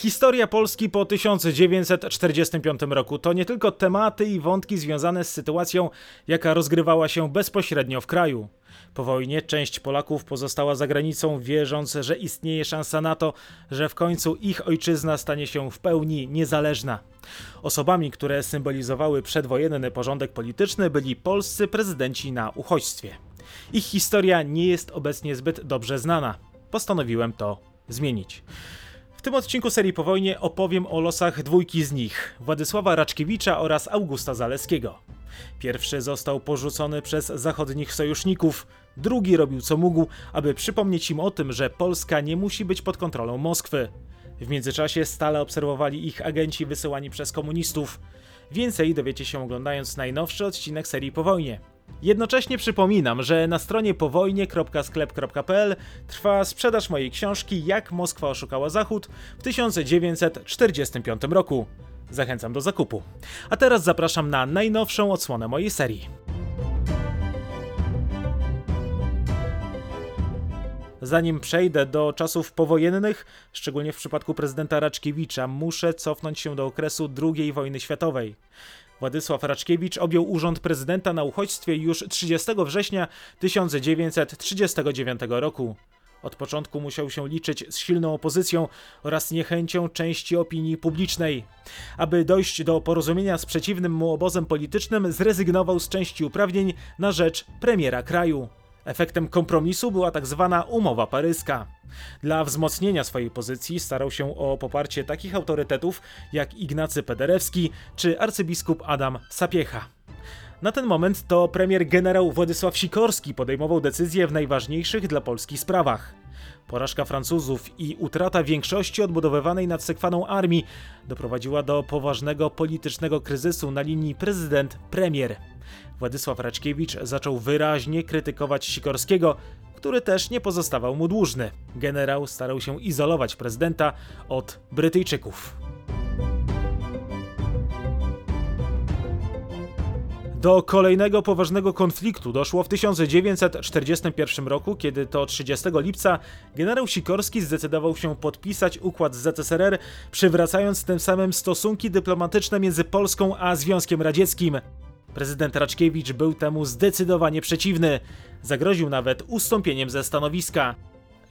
Historia Polski po 1945 roku to nie tylko tematy i wątki związane z sytuacją, jaka rozgrywała się bezpośrednio w kraju. Po wojnie część Polaków pozostała za granicą, wierząc, że istnieje szansa na to, że w końcu ich ojczyzna stanie się w pełni niezależna. Osobami, które symbolizowały przedwojenny porządek polityczny, byli polscy prezydenci na uchodźstwie. Ich historia nie jest obecnie zbyt dobrze znana. Postanowiłem to zmienić. W tym odcinku serii po wojnie opowiem o losach dwójki z nich Władysława Raczkiewicza oraz Augusta Zaleskiego. Pierwszy został porzucony przez zachodnich sojuszników, drugi robił co mógł, aby przypomnieć im o tym, że Polska nie musi być pod kontrolą Moskwy. W międzyczasie stale obserwowali ich agenci wysyłani przez komunistów. Więcej dowiecie się oglądając najnowszy odcinek serii po wojnie. Jednocześnie przypominam, że na stronie powojnie.sklep.pl trwa sprzedaż mojej książki Jak Moskwa oszukała Zachód w 1945 roku. Zachęcam do zakupu. A teraz zapraszam na najnowszą odsłonę mojej serii. Zanim przejdę do czasów powojennych, szczególnie w przypadku prezydenta Raczkiewicza, muszę cofnąć się do okresu II wojny światowej. Władysław Raczkiewicz objął urząd prezydenta na uchodźstwie już 30 września 1939 roku. Od początku musiał się liczyć z silną opozycją oraz niechęcią części opinii publicznej. Aby dojść do porozumienia z przeciwnym mu obozem politycznym, zrezygnował z części uprawnień na rzecz premiera kraju. Efektem kompromisu była tak zwana umowa paryska. Dla wzmocnienia swojej pozycji starał się o poparcie takich autorytetów jak Ignacy Pederewski czy arcybiskup Adam Sapiecha. Na ten moment to premier generał Władysław Sikorski podejmował decyzje w najważniejszych dla Polski sprawach. Porażka Francuzów i utrata większości odbudowywanej nad Sekwaną armii doprowadziła do poważnego politycznego kryzysu na linii prezydent-premier. Władysław Raczkiewicz zaczął wyraźnie krytykować Sikorskiego, który też nie pozostawał mu dłużny. Generał starał się izolować prezydenta od Brytyjczyków. Do kolejnego poważnego konfliktu doszło w 1941 roku, kiedy to 30 lipca generał Sikorski zdecydował się podpisać układ z ZSRR, przywracając tym samym stosunki dyplomatyczne między Polską a Związkiem Radzieckim. Prezydent Raczkiewicz był temu zdecydowanie przeciwny. Zagroził nawet ustąpieniem ze stanowiska.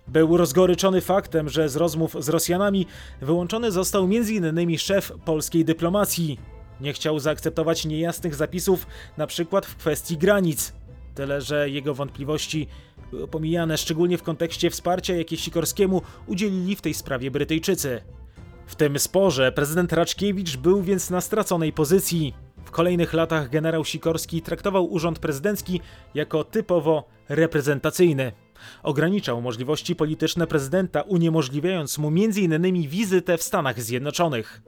Był rozgoryczony faktem, że z rozmów z Rosjanami wyłączony został m.in. szef polskiej dyplomacji. Nie chciał zaakceptować niejasnych zapisów, na przykład w kwestii granic. Tyle, że jego wątpliwości były pomijane, szczególnie w kontekście wsparcia, jakie Sikorskiemu udzielili w tej sprawie Brytyjczycy. W tym sporze prezydent Raczkiewicz był więc na straconej pozycji. W kolejnych latach generał Sikorski traktował urząd prezydencki jako typowo reprezentacyjny. Ograniczał możliwości polityczne prezydenta, uniemożliwiając mu m.in. wizytę w Stanach Zjednoczonych.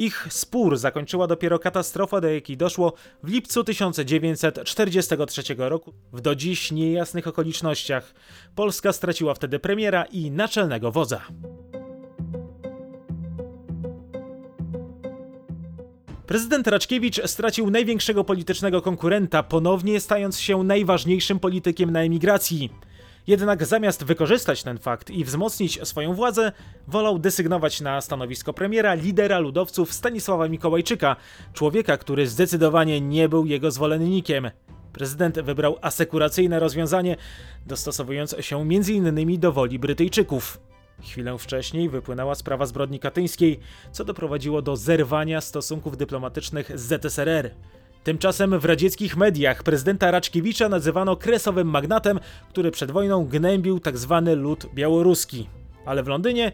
Ich spór zakończyła dopiero katastrofa, do jakiej doszło w lipcu 1943 roku w do dziś niejasnych okolicznościach. Polska straciła wtedy premiera i naczelnego wodza. Prezydent Raczkiewicz stracił największego politycznego konkurenta, ponownie stając się najważniejszym politykiem na emigracji. Jednak zamiast wykorzystać ten fakt i wzmocnić swoją władzę, wolał desygnować na stanowisko premiera lidera ludowców Stanisława Mikołajczyka, człowieka, który zdecydowanie nie był jego zwolennikiem. Prezydent wybrał asekuracyjne rozwiązanie, dostosowując się m.in. do woli Brytyjczyków. Chwilę wcześniej wypłynęła sprawa zbrodni katyńskiej, co doprowadziło do zerwania stosunków dyplomatycznych z ZSRR. Tymczasem w radzieckich mediach prezydenta Raczkiewicza nazywano kresowym magnatem, który przed wojną gnębił tzw. Tak lud białoruski. Ale w Londynie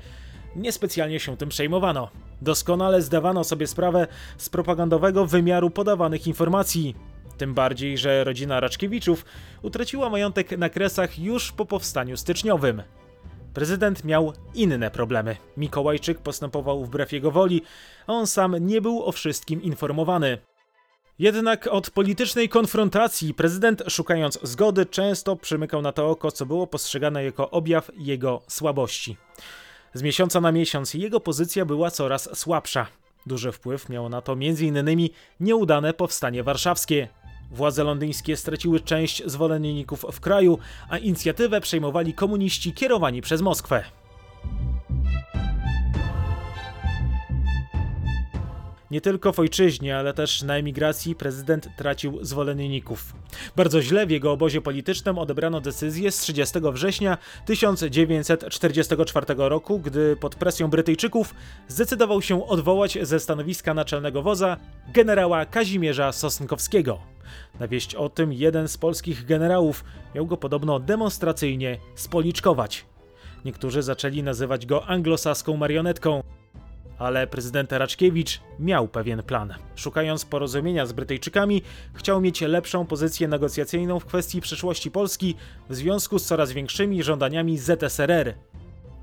niespecjalnie się tym przejmowano. Doskonale zdawano sobie sprawę z propagandowego wymiaru podawanych informacji. Tym bardziej, że rodzina Raczkiewiczów utraciła majątek na kresach już po powstaniu styczniowym. Prezydent miał inne problemy. Mikołajczyk postępował wbrew jego woli, a on sam nie był o wszystkim informowany. Jednak od politycznej konfrontacji prezydent, szukając zgody, często przymykał na to oko, co było postrzegane jako objaw jego słabości. Z miesiąca na miesiąc jego pozycja była coraz słabsza. Duży wpływ miało na to m.in. nieudane powstanie warszawskie. Władze londyńskie straciły część zwolenników w kraju, a inicjatywę przejmowali komuniści kierowani przez Moskwę. Nie tylko w ojczyźnie, ale też na emigracji prezydent tracił zwolenników. Bardzo źle w jego obozie politycznym odebrano decyzję z 30 września 1944 roku, gdy pod presją Brytyjczyków zdecydował się odwołać ze stanowiska naczelnego wodza generała Kazimierza Sosnkowskiego. Na wieść o tym jeden z polskich generałów miał go podobno demonstracyjnie spoliczkować. Niektórzy zaczęli nazywać go anglosaską marionetką. Ale prezydent Raczkiewicz miał pewien plan. Szukając porozumienia z Brytyjczykami, chciał mieć lepszą pozycję negocjacyjną w kwestii przyszłości Polski w związku z coraz większymi żądaniami ZSRR.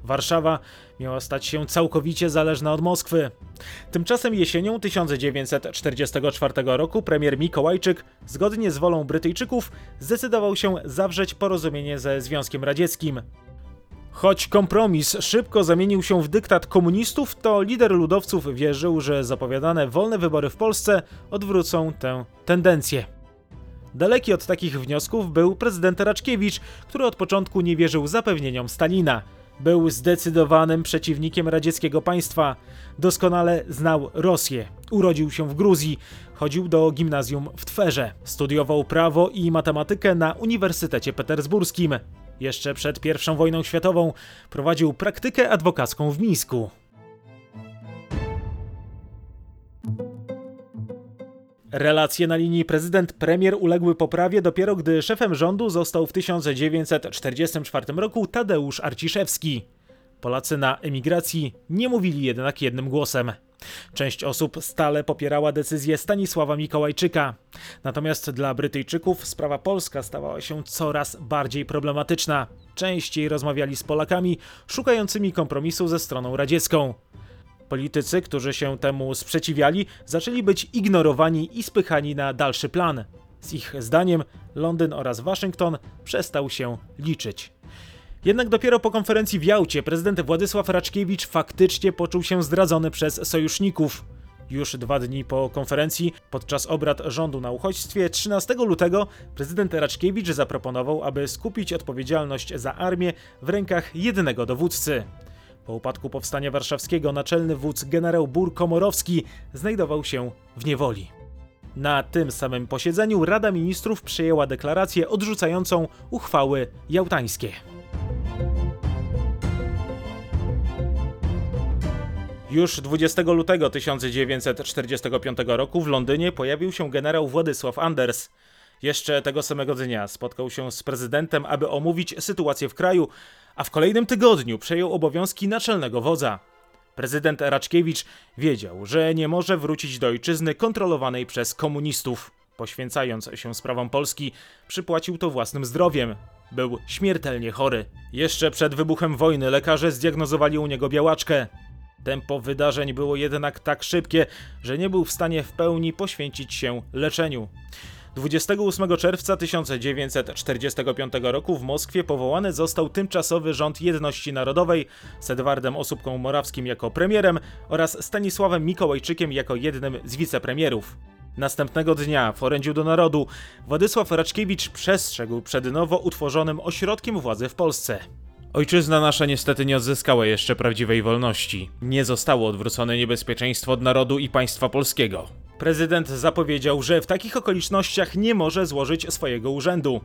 Warszawa miała stać się całkowicie zależna od Moskwy. Tymczasem jesienią 1944 roku premier Mikołajczyk, zgodnie z wolą Brytyjczyków, zdecydował się zawrzeć porozumienie ze Związkiem Radzieckim. Choć kompromis szybko zamienił się w dyktat komunistów, to lider ludowców wierzył, że zapowiadane wolne wybory w Polsce odwrócą tę tendencję. Daleki od takich wniosków był prezydent Raczkiewicz, który od początku nie wierzył zapewnieniom Stalina. Był zdecydowanym przeciwnikiem radzieckiego państwa. Doskonale znał Rosję. Urodził się w Gruzji. Chodził do gimnazjum w Twerze. Studiował prawo i matematykę na Uniwersytecie Petersburskim. Jeszcze przed I wojną światową prowadził praktykę adwokacką w Mińsku. Relacje na linii prezydent-premier uległy poprawie dopiero gdy szefem rządu został w 1944 roku Tadeusz Arciszewski. Polacy na emigracji nie mówili jednak jednym głosem. Część osób stale popierała decyzję Stanisława Mikołajczyka. Natomiast dla Brytyjczyków sprawa polska stawała się coraz bardziej problematyczna. Częściej rozmawiali z Polakami szukającymi kompromisu ze stroną radziecką. Politycy, którzy się temu sprzeciwiali, zaczęli być ignorowani i spychani na dalszy plan. Z ich zdaniem Londyn oraz Waszyngton przestał się liczyć. Jednak dopiero po konferencji w Jałcie prezydent Władysław Raczkiewicz faktycznie poczuł się zdradzony przez sojuszników. Już dwa dni po konferencji, podczas obrad rządu na uchodźstwie, 13 lutego prezydent Raczkiewicz zaproponował, aby skupić odpowiedzialność za armię w rękach jednego dowódcy. Po upadku powstania warszawskiego naczelny wódz generał Bur Komorowski znajdował się w niewoli. Na tym samym posiedzeniu Rada Ministrów przyjęła deklarację odrzucającą uchwały jałtańskie. Już 20 lutego 1945 roku w Londynie pojawił się generał Władysław Anders. Jeszcze tego samego dnia spotkał się z prezydentem, aby omówić sytuację w kraju, a w kolejnym tygodniu przejął obowiązki naczelnego wodza. Prezydent Raczkiewicz wiedział, że nie może wrócić do ojczyzny kontrolowanej przez komunistów. Poświęcając się sprawom Polski, przypłacił to własnym zdrowiem. Był śmiertelnie chory. Jeszcze przed wybuchem wojny lekarze zdiagnozowali u niego białaczkę. Tempo wydarzeń było jednak tak szybkie, że nie był w stanie w pełni poświęcić się leczeniu. 28 czerwca 1945 roku w Moskwie powołany został tymczasowy rząd jedności narodowej z Edwardem Osóbką Morawskim jako premierem oraz Stanisławem Mikołajczykiem jako jednym z wicepremierów. Następnego dnia w orędziu do narodu Władysław Raczkiewicz przestrzegł przed nowo utworzonym ośrodkiem władzy w Polsce. Ojczyzna nasza niestety nie odzyskała jeszcze prawdziwej wolności. Nie zostało odwrócone niebezpieczeństwo od narodu i państwa polskiego. Prezydent zapowiedział, że w takich okolicznościach nie może złożyć swojego urzędu.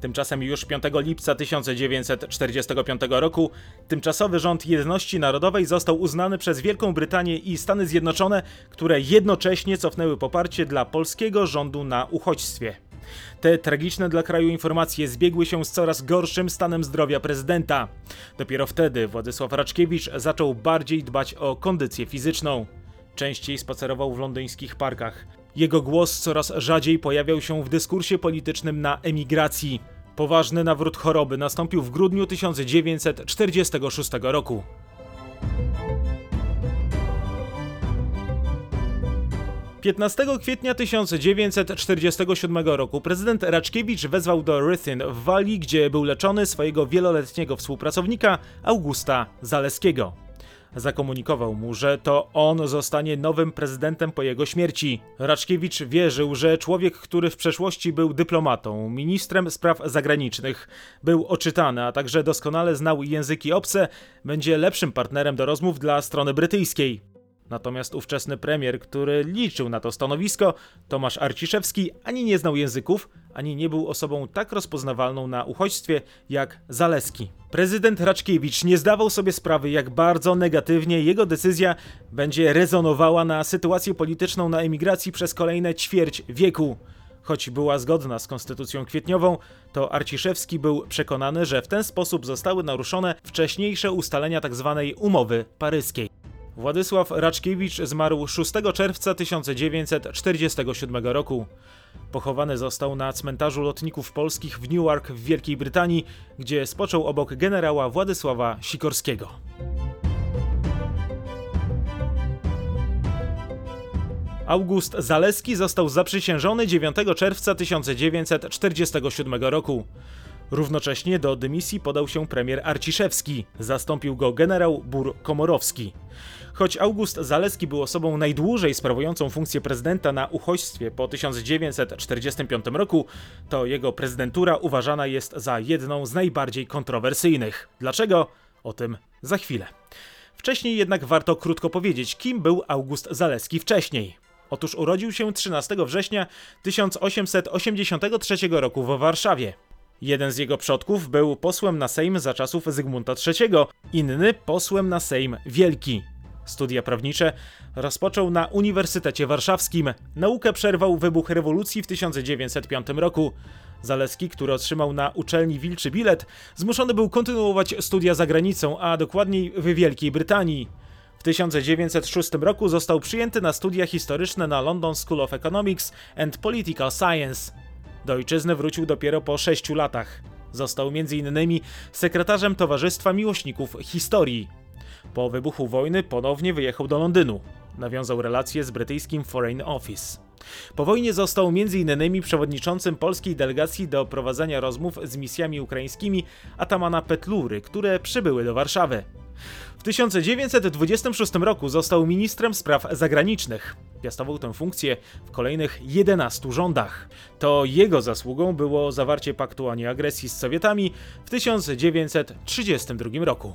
Tymczasem już 5 lipca 1945 roku tymczasowy rząd jedności narodowej został uznany przez Wielką Brytanię i Stany Zjednoczone, które jednocześnie cofnęły poparcie dla polskiego rządu na uchodźstwie. Te tragiczne dla kraju informacje zbiegły się z coraz gorszym stanem zdrowia prezydenta. Dopiero wtedy Władysław Raczkiewicz zaczął bardziej dbać o kondycję fizyczną. Częściej spacerował w londyńskich parkach. Jego głos coraz rzadziej pojawiał się w dyskursie politycznym na emigracji. Poważny nawrót choroby nastąpił w grudniu 1946 roku. 15 kwietnia 1947 roku prezydent Raczkiewicz wezwał do Ruthin w Walii, gdzie był leczony swojego wieloletniego współpracownika Augusta Zaleskiego. zakomunikował mu, że to on zostanie nowym prezydentem po jego śmierci. Raczkiewicz wierzył, że człowiek, który w przeszłości był dyplomatą, ministrem spraw zagranicznych, był oczytany, a także doskonale znał języki obce, będzie lepszym partnerem do rozmów dla strony brytyjskiej. Natomiast ówczesny premier, który liczył na to stanowisko, Tomasz Arciszewski, ani nie znał języków, ani nie był osobą tak rozpoznawalną na uchodźstwie jak Zaleski. Prezydent Raczkiewicz nie zdawał sobie sprawy, jak bardzo negatywnie jego decyzja będzie rezonowała na sytuację polityczną na emigracji przez kolejne ćwierć wieku. Choć była zgodna z konstytucją kwietniową, to Arciszewski był przekonany, że w ten sposób zostały naruszone wcześniejsze ustalenia tzw. Tak umowy paryskiej. Władysław Raczkiewicz zmarł 6 czerwca 1947 roku. Pochowany został na cmentarzu lotników polskich w Newark w Wielkiej Brytanii, gdzie spoczął obok generała Władysława Sikorskiego. August Zaleski został zaprzysiężony 9 czerwca 1947 roku. Równocześnie do dymisji podał się premier Arciszewski, zastąpił go generał Bur Komorowski. Choć August Zaleski był osobą najdłużej sprawującą funkcję prezydenta na uchodźstwie po 1945 roku, to jego prezydentura uważana jest za jedną z najbardziej kontrowersyjnych. Dlaczego? O tym za chwilę. Wcześniej jednak warto krótko powiedzieć, kim był August Zaleski wcześniej. Otóż urodził się 13 września 1883 roku w Warszawie. Jeden z jego przodków był posłem na Sejm za czasów Zygmunta III, inny posłem na Sejm Wielki. Studia prawnicze rozpoczął na Uniwersytecie Warszawskim. Naukę przerwał wybuch rewolucji w 1905 roku. Zaleski, który otrzymał na uczelni Wilczy Bilet, zmuszony był kontynuować studia za granicą, a dokładniej w Wielkiej Brytanii. W 1906 roku został przyjęty na studia historyczne na London School of Economics and Political Science. Do ojczyzny wrócił dopiero po sześciu latach. Został m.in. sekretarzem Towarzystwa Miłośników Historii. Po wybuchu wojny ponownie wyjechał do Londynu. Nawiązał relacje z brytyjskim Foreign Office. Po wojnie został m.in. przewodniczącym polskiej delegacji do prowadzenia rozmów z misjami ukraińskimi Atamana Petlury, które przybyły do Warszawy. W 1926 roku został ministrem spraw zagranicznych. Piastował tę funkcję w kolejnych 11 rządach. To jego zasługą było zawarcie paktu o nieagresji z Sowietami w 1932 roku.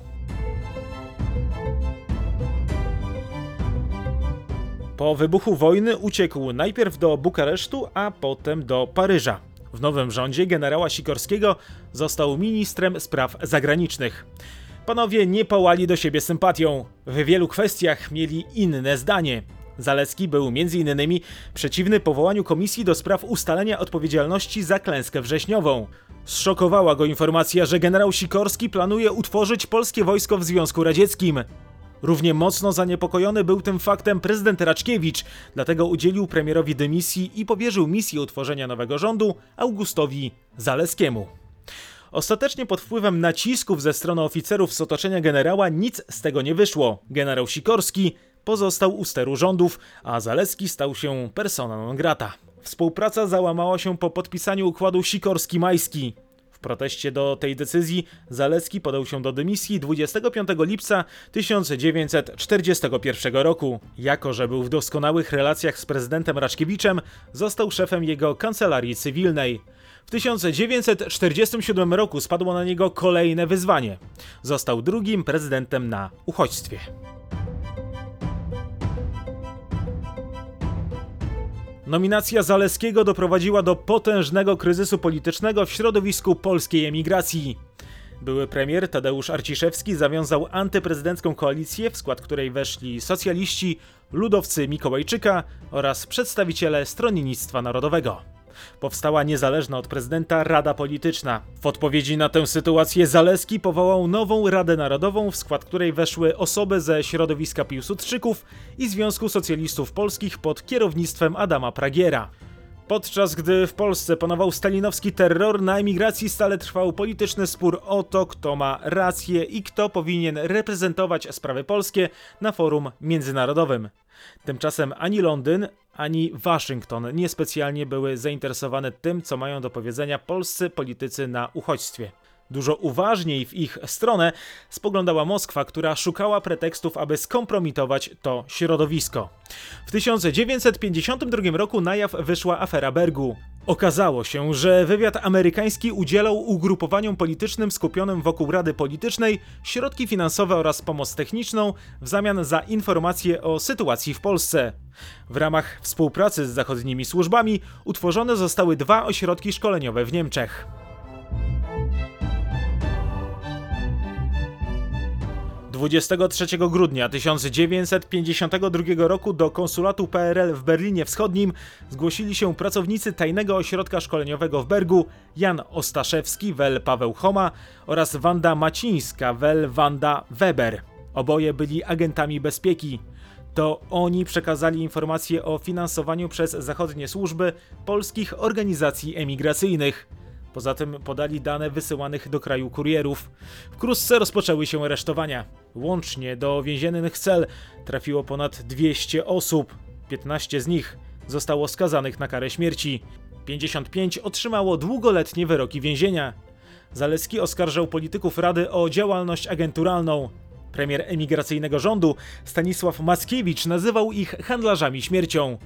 Po wybuchu wojny uciekł najpierw do Bukaresztu, a potem do Paryża. W nowym rządzie generała Sikorskiego został ministrem spraw zagranicznych. Panowie nie pałali do siebie sympatią. W wielu kwestiach mieli inne zdanie. Zaleski był m.in. przeciwny powołaniu komisji do spraw ustalenia odpowiedzialności za klęskę wrześniową. Zszokowała go informacja, że generał Sikorski planuje utworzyć polskie wojsko w Związku Radzieckim. Równie mocno zaniepokojony był tym faktem prezydent Raczkiewicz, dlatego udzielił premierowi dymisji i powierzył misję utworzenia nowego rządu Augustowi Zaleskiemu. Ostatecznie pod wpływem nacisków ze strony oficerów z otoczenia generała nic z tego nie wyszło. Generał Sikorski pozostał u steru rządów, a Zaleski stał się persona non grata. Współpraca załamała się po podpisaniu układu Sikorski-Majski. W proteście do tej decyzji Zaleski podał się do dymisji 25 lipca 1941 roku. Jako, że był w doskonałych relacjach z prezydentem Raczkiewiczem, został szefem jego kancelarii cywilnej. W 1947 roku spadło na niego kolejne wyzwanie. Został drugim prezydentem na uchodźstwie. Nominacja Zaleskiego doprowadziła do potężnego kryzysu politycznego w środowisku polskiej emigracji. Były premier Tadeusz Arciszewski zawiązał antyprezydencką koalicję, w skład której weszli socjaliści, ludowcy Mikołajczyka oraz przedstawiciele Stronnictwa Narodowego. Powstała niezależna od prezydenta Rada Polityczna. W odpowiedzi na tę sytuację Zaleski powołał nową Radę Narodową, w skład której weszły osoby ze środowiska Piłsudczyków i Związku Socjalistów Polskich pod kierownictwem Adama Pragiera. Podczas gdy w Polsce panował stalinowski terror, na emigracji stale trwał polityczny spór o to, kto ma rację i kto powinien reprezentować sprawy polskie na forum międzynarodowym. Tymczasem ani Londyn, ani Waszyngton niespecjalnie były zainteresowane tym, co mają do powiedzenia polscy politycy na uchodźstwie. Dużo uważniej w ich stronę spoglądała Moskwa, która szukała pretekstów, aby skompromitować to środowisko. W 1952 roku na jaw wyszła afera Bergu. Okazało się, że wywiad amerykański udzielał ugrupowaniom politycznym skupionym wokół Rady Politycznej środki finansowe oraz pomoc techniczną w zamian za informacje o sytuacji w Polsce. W ramach współpracy z zachodnimi służbami utworzone zostały dwa ośrodki szkoleniowe w Niemczech. 23 grudnia 1952 roku do konsulatu PRL w Berlinie Wschodnim zgłosili się pracownicy tajnego ośrodka szkoleniowego w Bergu Jan Ostaszewski, wel Paweł Homa oraz Wanda Macińska, wel Wanda Weber. Oboje byli agentami bezpieki. To oni przekazali informacje o finansowaniu przez zachodnie służby polskich organizacji emigracyjnych. Poza tym podali dane wysyłanych do kraju kurierów. Wkrótce rozpoczęły się aresztowania. Łącznie do więziennych cel trafiło ponad 200 osób. 15 z nich zostało skazanych na karę śmierci. 55 otrzymało długoletnie wyroki więzienia. Zaleski oskarżał polityków Rady o działalność agenturalną. Premier emigracyjnego rządu Stanisław Mackiewicz nazywał ich handlarzami śmiercią.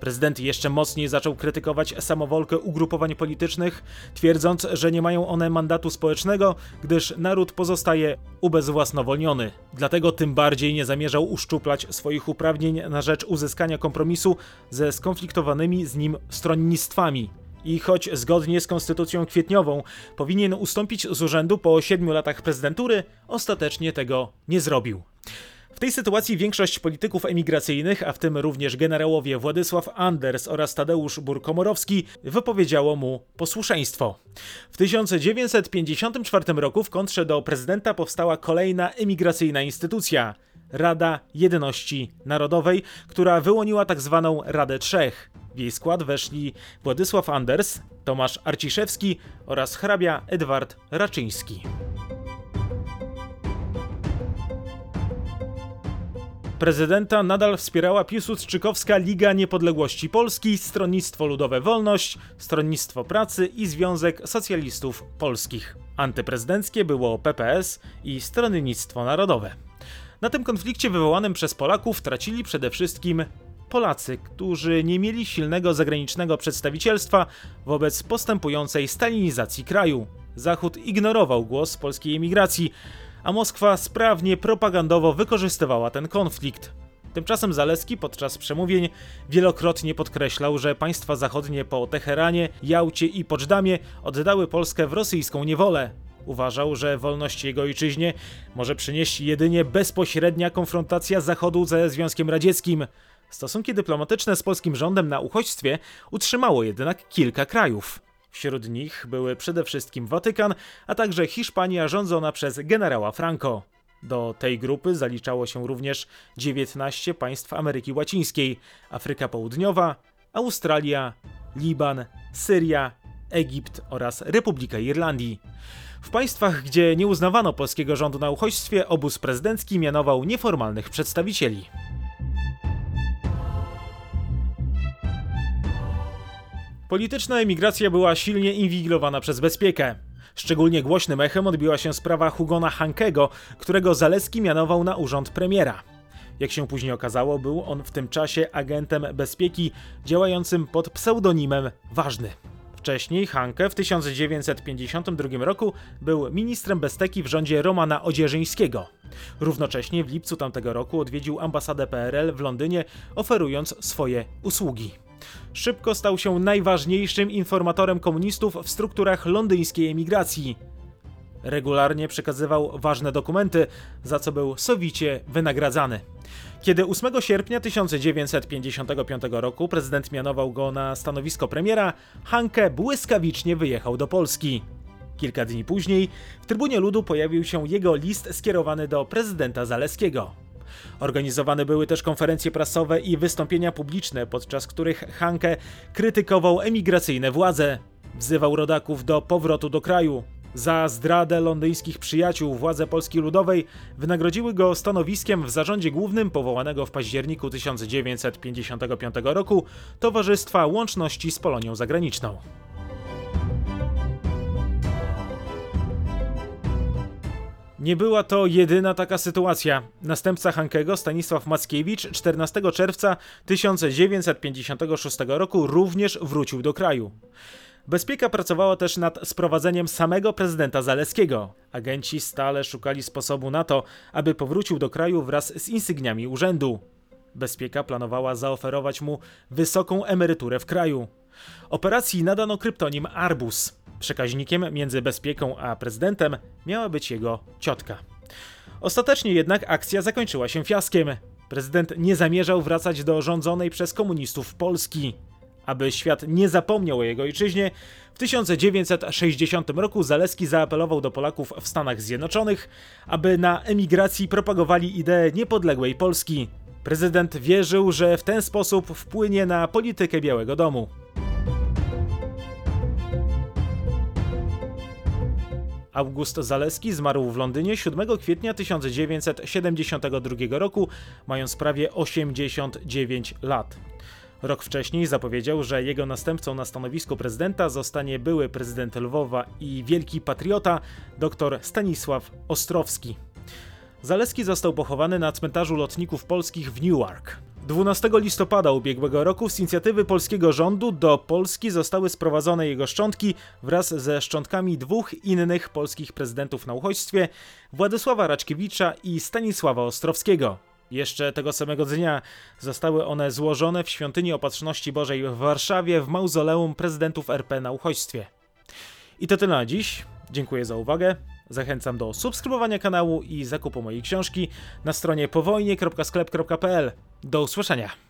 Prezydent jeszcze mocniej zaczął krytykować samowolkę ugrupowań politycznych, twierdząc, że nie mają one mandatu społecznego, gdyż naród pozostaje ubezwłasnowolniony. Dlatego tym bardziej nie zamierzał uszczuplać swoich uprawnień na rzecz uzyskania kompromisu ze skonfliktowanymi z nim stronnictwami. I choć zgodnie z konstytucją kwietniową powinien ustąpić z urzędu po siedmiu latach prezydentury, ostatecznie tego nie zrobił. W tej sytuacji większość polityków emigracyjnych, a w tym również generałowie Władysław Anders oraz Tadeusz Burkomorowski, wypowiedziało mu posłuszeństwo. W 1954 roku w kontrze do prezydenta powstała kolejna emigracyjna instytucja Rada Jedności Narodowej, która wyłoniła tzw. Tak Radę Trzech. W jej skład weszli Władysław Anders, Tomasz Arciszewski oraz hrabia Edward Raczyński. Prezydenta nadal wspierała Piłsudczykowska Liga Niepodległości Polski, Stronnictwo Ludowe Wolność, Stronnictwo Pracy i Związek Socjalistów Polskich. Antyprezydenckie było PPS i Stronnictwo Narodowe. Na tym konflikcie wywołanym przez Polaków tracili przede wszystkim Polacy, którzy nie mieli silnego zagranicznego przedstawicielstwa wobec postępującej stalinizacji kraju. Zachód ignorował głos polskiej emigracji, a Moskwa sprawnie propagandowo wykorzystywała ten konflikt. Tymczasem Zaleski podczas przemówień wielokrotnie podkreślał, że państwa zachodnie po Teheranie, Jałcie i Poczdamie oddały Polskę w rosyjską niewolę. Uważał, że wolność jego ojczyźnie może przynieść jedynie bezpośrednia konfrontacja Zachodu ze Związkiem Radzieckim. Stosunki dyplomatyczne z polskim rządem na uchodźstwie utrzymało jednak kilka krajów. Wśród nich były przede wszystkim Watykan, a także Hiszpania rządzona przez generała Franco. Do tej grupy zaliczało się również 19 państw Ameryki Łacińskiej, Afryka Południowa, Australia, Liban, Syria, Egipt oraz Republika Irlandii. W państwach, gdzie nie uznawano polskiego rządu na uchodźstwie, obóz prezydencki mianował nieformalnych przedstawicieli. Polityczna emigracja była silnie inwigilowana przez bezpiekę. Szczególnie głośnym echem odbiła się sprawa Hugona Hankego, którego Zaleski mianował na urząd premiera. Jak się później okazało, był on w tym czasie agentem bezpieki działającym pod pseudonimem Ważny. Wcześniej Hanke w 1952 roku był ministrem bezpieki w rządzie Romana Odzierzyńskiego. Równocześnie w lipcu tamtego roku odwiedził ambasadę PRL w Londynie, oferując swoje usługi. Szybko stał się najważniejszym informatorem komunistów w strukturach londyńskiej emigracji. Regularnie przekazywał ważne dokumenty, za co był sowicie wynagradzany. Kiedy 8 sierpnia 1955 roku prezydent mianował go na stanowisko premiera, Hanke błyskawicznie wyjechał do Polski. Kilka dni później w Trybunie Ludu pojawił się jego list skierowany do prezydenta Zaleskiego. Organizowane były też konferencje prasowe i wystąpienia publiczne, podczas których Hanke krytykował emigracyjne władze. Wzywał rodaków do powrotu do kraju. Za zdradę londyńskich przyjaciół władze Polski Ludowej wynagrodziły go stanowiskiem w zarządzie głównym powołanego w październiku 1955 roku Towarzystwa Łączności z Polonią Zagraniczną. Nie była to jedyna taka sytuacja. Następca Hankego, Stanisław Mackiewicz, 14 czerwca 1956 roku również wrócił do kraju. Bezpieka pracowała też nad sprowadzeniem samego prezydenta Zaleskiego. Agenci stale szukali sposobu na to, aby powrócił do kraju wraz z insygniami urzędu. Bezpieka planowała zaoferować mu wysoką emeryturę w kraju. Operacji nadano kryptonim Arbus. Przekaźnikiem między Bezpieką a prezydentem miała być jego ciotka. Ostatecznie jednak akcja zakończyła się fiaskiem. Prezydent nie zamierzał wracać do rządzonej przez komunistów Polski. Aby świat nie zapomniał o jego ojczyźnie, w 1960 roku Zaleski zaapelował do Polaków w Stanach Zjednoczonych, aby na emigracji propagowali ideę niepodległej Polski. Prezydent wierzył, że w ten sposób wpłynie na politykę Białego Domu. August Zaleski zmarł w Londynie 7 kwietnia 1972 roku, mając prawie 89 lat. Rok wcześniej zapowiedział, że jego następcą na stanowisku prezydenta zostanie były prezydent Lwowa i wielki patriota dr Stanisław Ostrowski. Zaleski został pochowany na cmentarzu lotników polskich w Newark. 12 listopada ubiegłego roku z inicjatywy polskiego rządu do Polski zostały sprowadzone jego szczątki wraz ze szczątkami dwóch innych polskich prezydentów na uchodźstwie Władysława Raczkiewicza i Stanisława Ostrowskiego. Jeszcze tego samego dnia zostały one złożone w Świątyni Opatrzności Bożej w Warszawie w mauzoleum prezydentów RP na uchodźstwie. I to tyle na dziś. Dziękuję za uwagę. Zachęcam do subskrybowania kanału i zakupu mojej książki na stronie powojnie.sklep.pl. Do usłyszenia.